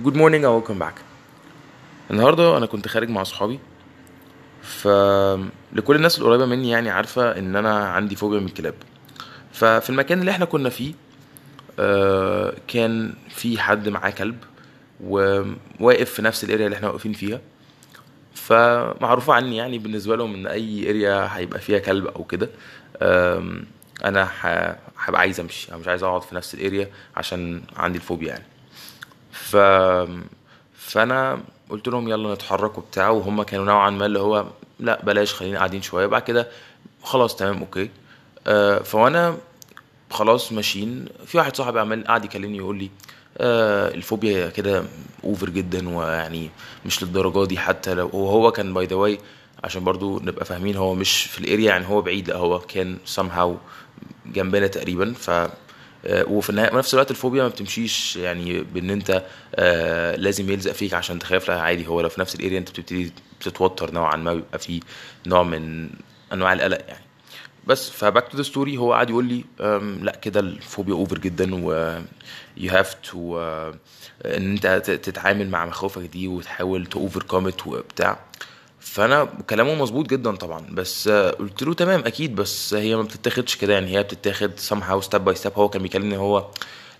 good morning أو welcome back النهارده أنا كنت خارج مع صحابي ف لكل الناس القريبة مني يعني عارفة إن أنا عندي فوبيا من الكلاب. ففي المكان اللي إحنا كنا فيه آه، كان في حد معاه كلب وواقف في نفس ال area اللي إحنا واقفين فيها. فمعروفة عني يعني بالنسبة لهم إن أي area هيبقى فيها كلب أو كده أنا هبقى عايز أمشي أنا مش عايز أقعد في نفس ال area عشان عندي الفوبيا يعني. ف فأنا قلت لهم يلا نتحرك وبتاع وهم كانوا نوعا ما اللي هو لا بلاش خلينا قاعدين شوية بعد كده خلاص تمام okay. آه فإحنا خلاص ماشيين. في واحد صاحبي عمال قاعد يكلمني يقول لي آه الفوبيا كده over جدا ويعني مش للدرجة دي حتى لو وهو كان by the way عشان برضو نبقى فاهمين هو مش في ال area يعني هو بعيد لا هو كان somehow جنبنا تقريبا ف وفي النهايه في نفس الوقت الفوبيا ما بتمشيش يعني بإن أنت آه لازم يلزق فيك عشان تخاف. لا عادي هو لو في نفس ال area أنت بتبتدي تتوتر نوعا ما بيبقى في نوع من أنواع القلق يعني. بس ف back to the story هو قاعد يقول لي لا كده الفوبيا over جدا و you have to إن أنت تتعامل مع مخاوفك دي وتحاول to over وبتاع. فانا كلامه مظبوط جدا طبعا بس قلت له تمام أكيد بس هي ما بتتاخدش كده يعني هي بتتاخد somehow step by step هو كان بيكلمني هو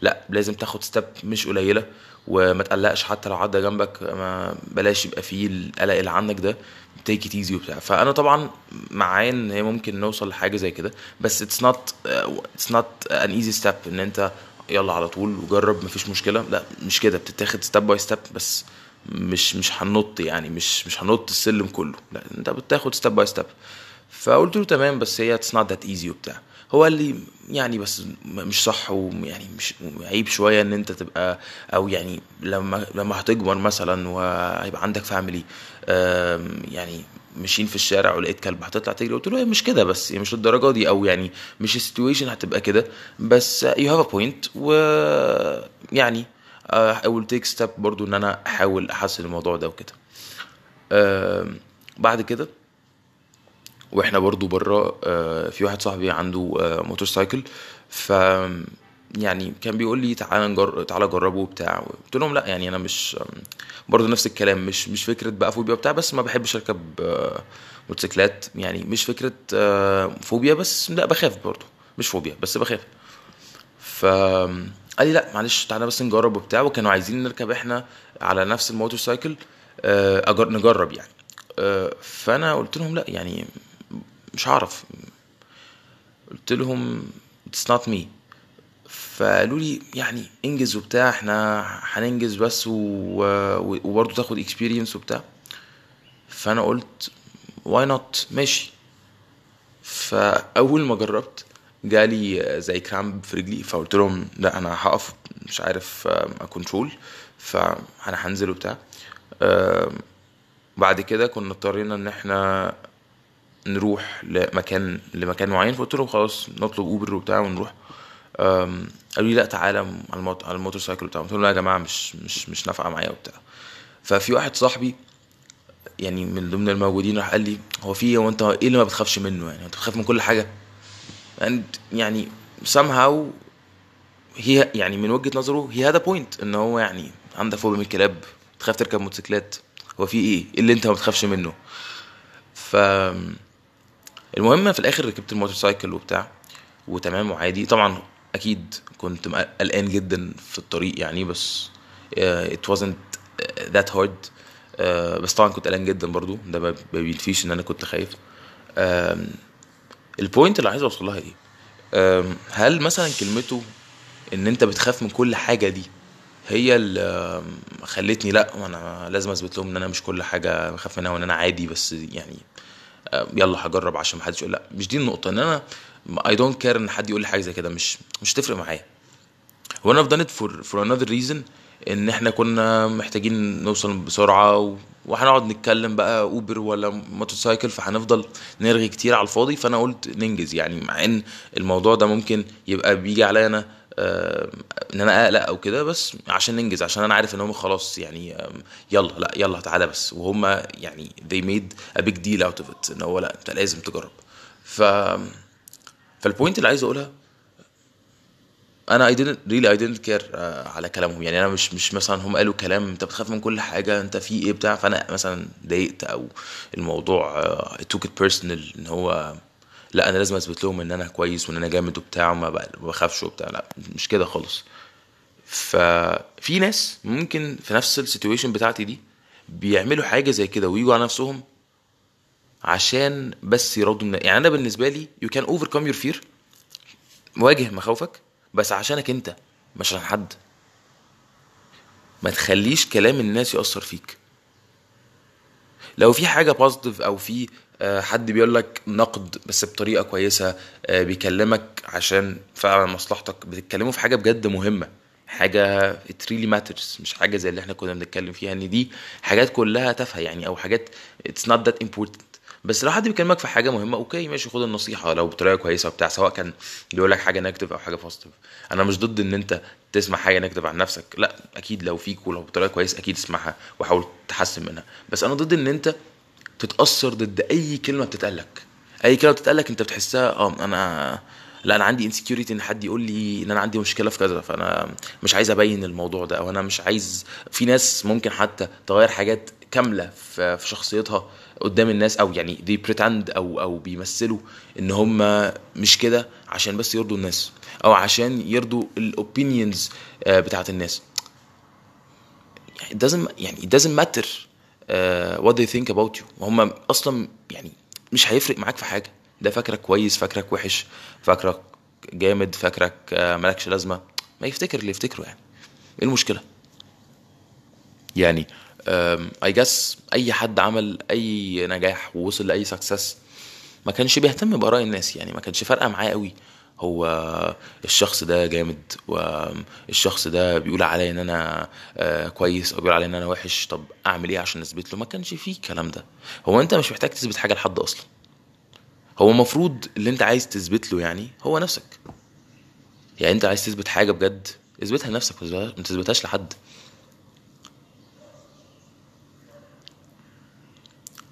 لا لازم تاخد step مش قليلة وما تقلقش حتى لو عدى جنبك ما بلاش يبقى فيه القلق اللي عندك ده take it easy وبتاع. فأنا طبعا معايا إن هي ممكن نوصل لحاجة زي كده بس it's not it's not an easy step إن أنت يلا على طول وجرب مفيش مشكلة. لا مش كده بتتاخد step by step بس مش مش هننط يعني مش مش هنط السلم كله. لا انت بتاخد step by step فقلت له تمام بس هي it's not that easy وبتاع. هو قال لي يعني بس مش صح ويعني مش عيب شوية إن أنت تبقى أو يعني لما لما هتكبر مثلا وهيبقى عندك family يعني ماشيين في الشارع ولقيت كلب هتطلع تجري. قلت له مش كده بس مش للدرجه دي أو يعني مش ال situation هتبقى كده. بس you have a point و يعني I will take step برضو إن أنا أحاول أحسن الموضوع ده وكده. آم، بعد كده وإحنا برضو بره آه، في واحد صاحبي عنده آه، motorcycle ف يعني كان بيقول لي تعالى نجر... تعالى جربه وبتاع. قلت لهم لا يعني أنا مش برضو نفس الكلام مش مش فكرة بقى فوبيا وبتاع بس ما بحبش أركب آه، موتوسيكلات. يعني مش فكرة آه، فوبيا بس لا بخاف برضو. مش فوبيا بس بخاف. ف قال لي لا معلش تعالى بس نجرب وبتاع. وكانوا عايزين نركب إحنا على نفس ال motorcycle آه، أجر... نجرب يعني. آه، فأنا قلت لهم لا يعني مش هعرف. قلت لهم it's not me. فقالوا لي يعني انجز وبتاع إحنا هننجز بس وبرضه تاخد experience وبتاع. فأنا قلت why not ماشي. فأول ما جربت جالي زي cramp في رجلي فقلت لهم لا أنا هقف مش عارف ا control فانا هنزل وبتاع آم، بعد كده كنا اضطرينا إن إحنا نروح لمكان لمكان معين فقلت لهم خلاص نطلب اوبر وبتاع ونروح قالوا لي لا تعالى على. على ال motorcycle وبتاع قلت لهم لا يا جماعة مش مش مش نافعة معايا وبتاع ففي واحد صاحبي يعني من ضمن الموجودين راح قال لي هو في؟ هو أنت إيه اللي ما بتخافش منه يعني أنت بتخاف من كل حاجة and يعني somehow هي يعني من وجهة نظره هي هذا بوينت إن هو يعني عندك فوبيا من الكلاب تخاف تركب موتوسيكلات. هو في إيه؟ إيه اللي أنت ما بتخافش منه؟ ف المهم في الآخر ركبت الموتوسيكل وبتاع وتمام وعادي. طبعا أكيد كنت قلقان جدا في الطريق يعني بس uh, it wasn't that hard. uh, بس طبعا كنت قلقان جدا برضو. ده ما بينفيش إن أنا كنت خايف. البوينت اللي عايز أوصل لها إيه هل مثلا كلمته إن أنت بتخاف من كل حاجة دي هي اللي خلتني لأ وأنا لازم أثبت لهم إن أنا مش كل حاجة بخاف منها وإن أنا عادي بس يعني يلا هجرب عشان محدش يقول لأ مش دي النقطة إن أنا I don't care إن حد يقول لي حاجة زي كده مش مش تفرق معايا أنا done it for for another reason إن إحنا كنا محتاجين نوصل بسرعة. وهنقعد نتكلم بقى اوبر ولا موتوسيكل فهنفضل نرغي كتير على الفاضي. فأنا قلت ننجز يعني مع إن الموضوع ده ممكن يبقى بيجي عليا أنا آه، إن أنا أقلق أو كده بس عشان ننجز عشان أنا عارف إن هم خلاص يعني يلا لأ يلا تعالى بس. وهم يعني they made a big deal out of it إن هو لأ أنت لازم تجرب. ف فال point اللي عايز أقولها أنا I didn't really I didn't care آه، على كلامهم. يعني أنا مش مش مثلا هم قالوا كلام أنت بتخاف من كل حاجة أنت في إيه بتاع؟ فأنا مثلا ضايقت أو الموضوع آه، took it personal إن هو لا أنا لازم أثبت لهم إن أنا كويس وإن أنا جامد وبتاع وما بخافش وبتاع. لا مش كده خالص. ففي ناس ممكن في نفس ال situation بتاعتي دي بيعملوا حاجة زي كده ويجوا على نفسهم عشان بس يرضوا يعني أنا بالنسبة لي you can overcome your fear. واجه مخاوفك. بس عشانك انت مش عشان حد. ما تخليش كلام الناس يأثر فيك. لو في حاجة بوزيتيف أو في آه، حد بيقول لك نقد بس بطريقة كويسة آه، بيكلمك عشان فعلا مصلحتك بتتكلموا في حاجة بجد مهمة. حاجة it really matters مش حاجة زي اللي إحنا كنا بنتكلم فيها إن دي حاجات كلها تافهة يعني أو حاجات it's not that important. بس لو حد بيكلمك في حاجة مهمة okay ماشي خد النصيحة لو بطريقة كويسة وبتاع سواء كان بيقول لك حاجة negative أو حاجة positive أنا مش ضد إن أنت تسمع حاجة negative عن نفسك لأ أكيد لو فيك ولو بطريقة كويسة أكيد اسمعها وحاول تحسن منها. بس أنا ضد إن أنت تتأثر ضد أي كلمة بتتقال لك أي كلمة بتتقال لك أنت بتحسها آه أنا لأ أنا عندي insecurity إن حد يقول لي إن أنا عندي مشكلة في كذا فأنا مش عايز أبين الموضوع ده أو أنا مش عايز في ناس ممكن حتى تغير حاجات كاملة في شخصيتها قدام الناس أو يعني they pretend أو أو بيمثلوا إن هم مش كده عشان بس يرضوا الناس أو عشان يرضوا الاوبينيونز بتاعت الناس. it doesn't يعني it doesn't matter uh, what they think about you. هم أصلا يعني مش هيفرق معاك في حاجة. ده فاكرك كويس فاكرك وحش فاكرك جامد فاكرك آه، مالكش لازمة. ما يفتكر اللي يفتكره يعني. إيه المشكلة؟ يعني اي جاس أي حد عمل أي نجاح ووصل لأي سكسس ما كانش بيهتم بآراء الناس يعني ما كانش فارقة معاه قوي. هو الشخص ده جامد والشخص ده بيقول عليا إن أنا آه، كويس أو بيقول عليا إن أنا وحش طب أعمل إيه عشان اثبت له؟ ما كانش فيه الكلام ده. هو أنت مش محتاج تثبت حاجة لحد أصلا. هو المفروض اللي أنت عايز تثبت له يعني هو نفسك. يعني أنت عايز تثبت حاجة بجد اثبتها لنفسك ما تثبتهاش لحد.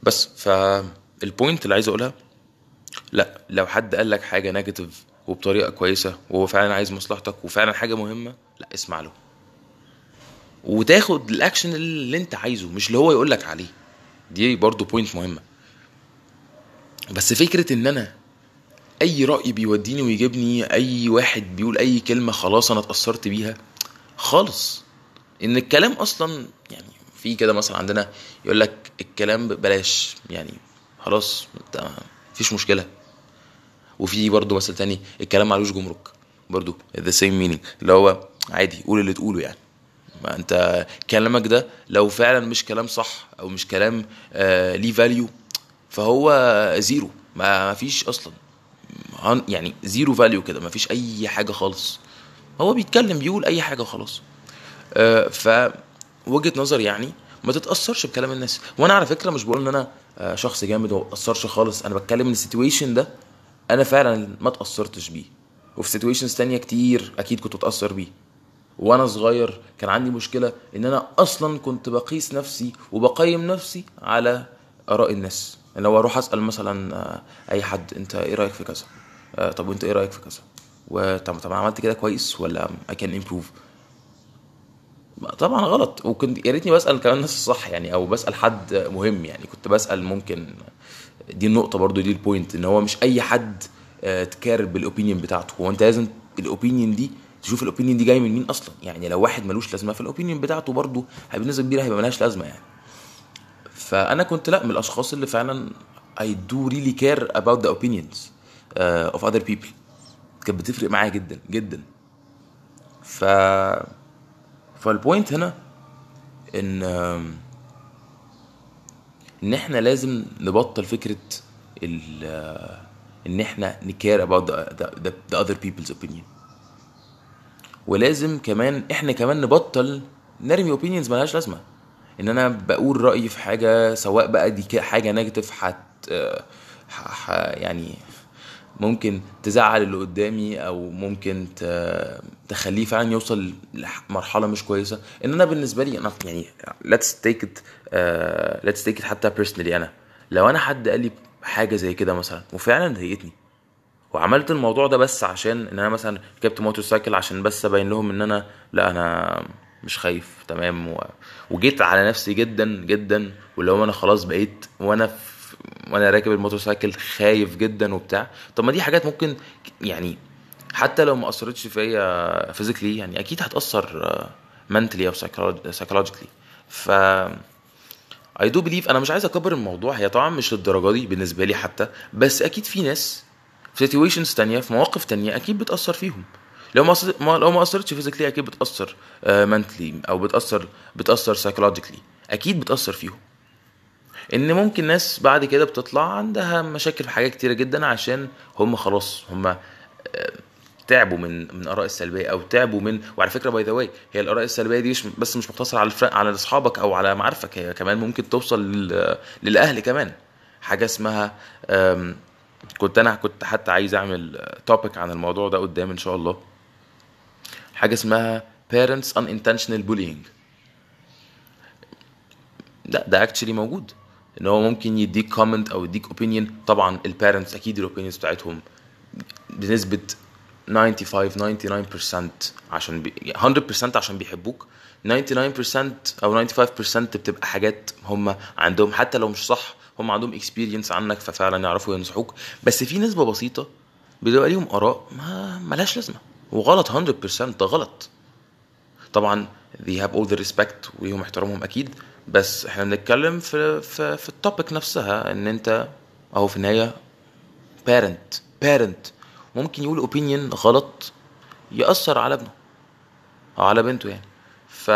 بس فال point اللي عايز أقولها لا لو حد قال لك حاجة negative وبطريقة كويسة وهو فعلا عايز مصلحتك وفعلا حاجة مهمة لا اسمع له. وتاخد الاكشن اللي أنت عايزه مش اللي هو يقول لك عليه. دي برضو point مهمة. بس فكرة إن أنا أي رأي بيوديني ويجيبني أي واحد بيقول أي كلمة خلاص أنا اتأثرت بيها خالص. إن الكلام أصلا في كده مثلا عندنا يقول لك الكلام ببلاش يعني خلاص انت مفيش مشكلة. وفي برضه مثل تاني الكلام معلوش جمرك برضه the same meaning اللي هو عادي قول اللي تقوله يعني. ما انت كلامك ده لو فعلا مش كلام صح أو مش كلام آه ليه value فهو zero ما فيش أصلا. يعني zero value كده ما فيش أي حاجة خالص. هو بيتكلم بيقول أي حاجة خلاص. آه، ف وجهة نظر يعني ما تتأثرش بكلام الناس. وأنا على فكرة مش بقول إن أنا آه، شخص جامد وما اتاثرش خالص. أنا بتكلم إن ال situation ده أنا فعلا ما اتاثرتش بيه. وفي situations تانية كتير أكيد كنت اتاثر بيه. وأنا صغير كان عندي مشكلة إن أنا أصلا كنت بقيس نفسي وبقيم نفسي على آراء الناس. لو أروح أسأل مثلا آه، أي حد أنت إيه رأيك في كذا؟ آه، طب وأنت إيه رأيك في كذا؟ وطب طب عملت كده كويس ولا I can improve طبعا غلط. وكنت يا ريتني بسأل كمان الناس الصح يعني أو بسأل حد مهم يعني. كنت بسأل ممكن دي النقطة برضو دي ال point إن هو مش أي حد آه، ت care بال opinion بتاعته. هو أنت لازم ال opinion دي تشوف ال opinion دي جاي من مين أصلا؟ يعني لو واحد ملوش لازمة فال opinion بتاعته برضو بنسبة كبيرة هيبقى ملهاش لازمة يعني. فأنا كنت لأ من الأشخاص اللي فعلا do really care about the opinions uh, of other people. كانت بتفرق معايا جدا جدا. ف فال point هنا إن إن إحنا لازم نبطل فكرة ال إن إحنا نكير the, the other people's opinion. ولازم كمان إحنا كمان نبطل نرمي opinions ملهاش لازمة. إن أنا بقول رأيي في حاجة سواء بقى دي حاجة نيجاتيف حت يعني ممكن تزعل اللي قدامي أو ممكن تخليه فعلا يوصل لمرحلة مش كويسة. إن أنا بالنسبة لي أنا يعني take it uh, let's take it حتى personally أنا. لو أنا حد قال لي حاجة زي كده مثلا وفعلا ضايقتني وعملت الموضوع ده بس عشان إن أنا مثلا ركبت motorcycle عشان بس أبين لهم إن أنا لا أنا مش خايف تمام و... وجيت على نفسي جدا جدا واللي هو أنا خلاص بقيت وأنا في... وأنا راكب ال motorcycle خايف جدا وبتاع. طب ما دي حاجات ممكن يعني حتى لو ما أثرتش فيا physically يعني أكيد هتأثر mentally أو psychologically ف I do believe أنا مش عايز أكبر الموضوع. هي طبعا مش للدرجة دي بالنسبة لي حتى. بس أكيد في ناس في situations تانية في مواقف تانية أكيد بتأثر فيهم. لو ما لو ما أثرتش physically أكيد بتأثر mentally أو بتأثر بتأثر psychologically أكيد بتأثر فيهم. إن ممكن ناس بعد كده بتطلع عندها مشاكل في حاجات كتيرة جدا عشان هم خلاص هم تعبوا من من الاراء السلبية أو تعبوا من وعلى فكرة by the way هي الآراء السلبية دي مش بس مش مقتصرة على على أصحابك أو على معارفك هي كمان ممكن توصل لل... للأهل كمان. حاجة اسمها كنت أنا كنت حتى عايز أعمل topic عن الموضوع ده قدام إن شاء الله. حاجة اسمها parents unintentional bullying. لا ده actually موجود. إن هو ممكن يديك comment أو يديك opinion طبعا ال parents أكيد ال opinions بتاعتهم بنسبة 95 99% عشان بي... 100% عشان بيحبوك. 99% أو 95% بتبقى حاجات هم عندهم حتى لو مش صح هم عندهم experience عنك ففعلا يعرفوا ينصحوك. بس في نسبة بسيطة بيبقى ليهم آراء ما ملهاش لازمة. وغلط 100% ده غلط. طبعا they have all the respect وليهم احترامهم أكيد. بس إحنا بنتكلم في في في ال topic نفسها ان انت اهو في النهاية parent parent. ممكن يقول opinion غلط يأثر على ابنه أو على بنته يعني. ف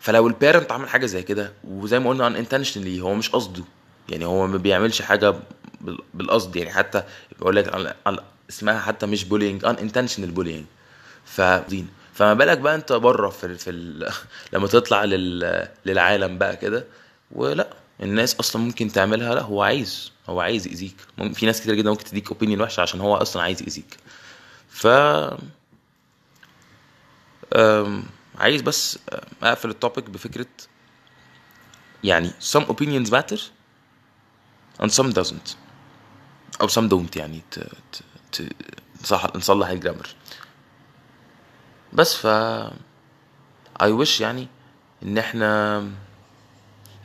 فلو ال parent عمل حاجة زي كده وزي ما قلنا ان intentionally هو مش قصده. يعني هو ما بيعملش حاجة بال- بالقصد يعني. حتى بقول لك اسمها حتى مش bullying unintentional bullying. ف فما بالك بقى انت بره في. في ال... لما تطلع لل... للعالم بقى كده؟ ولا الناس أصلا ممكن تعملها لا هو عايز هو عايز يأذيك. في ناس كتير جدا ممكن تديك اوبينيون وحشة عشان هو أصلا عايز يأذيك. ف أم... عايز بس أقفل التوبيك بفكرة يعني some opinions matter and some doesn't. أو some don't يعني ت... ت... ت... نصلح ال grammar. بس ف I wish يعني إن إحنا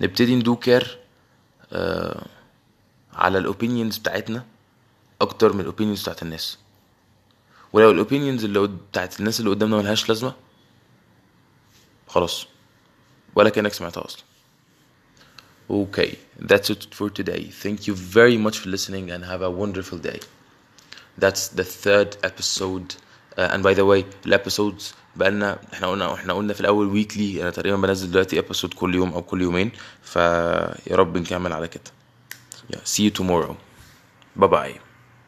نبتدي ن do care على ال opinions بتاعتنا أكتر من ال opinions بتاعت الناس ولو ال opinions اللي بتاعت الناس اللي قدامنا ملهاش لازمة خلاص ولا كأنك سمعتها أصلا Okay, that's it for today. Thank you very much for listening and have a wonderful day. That's the third episode. And by the way, ال episodes بقالنا إحنا قلنا إحنا قلنا في الأول weekly أنا تقريبا بنزل دلوقتي episode كل يوم أو كل يومين فيا رب نكمل على كده. Yeah, see you tomorrow. Bye bye.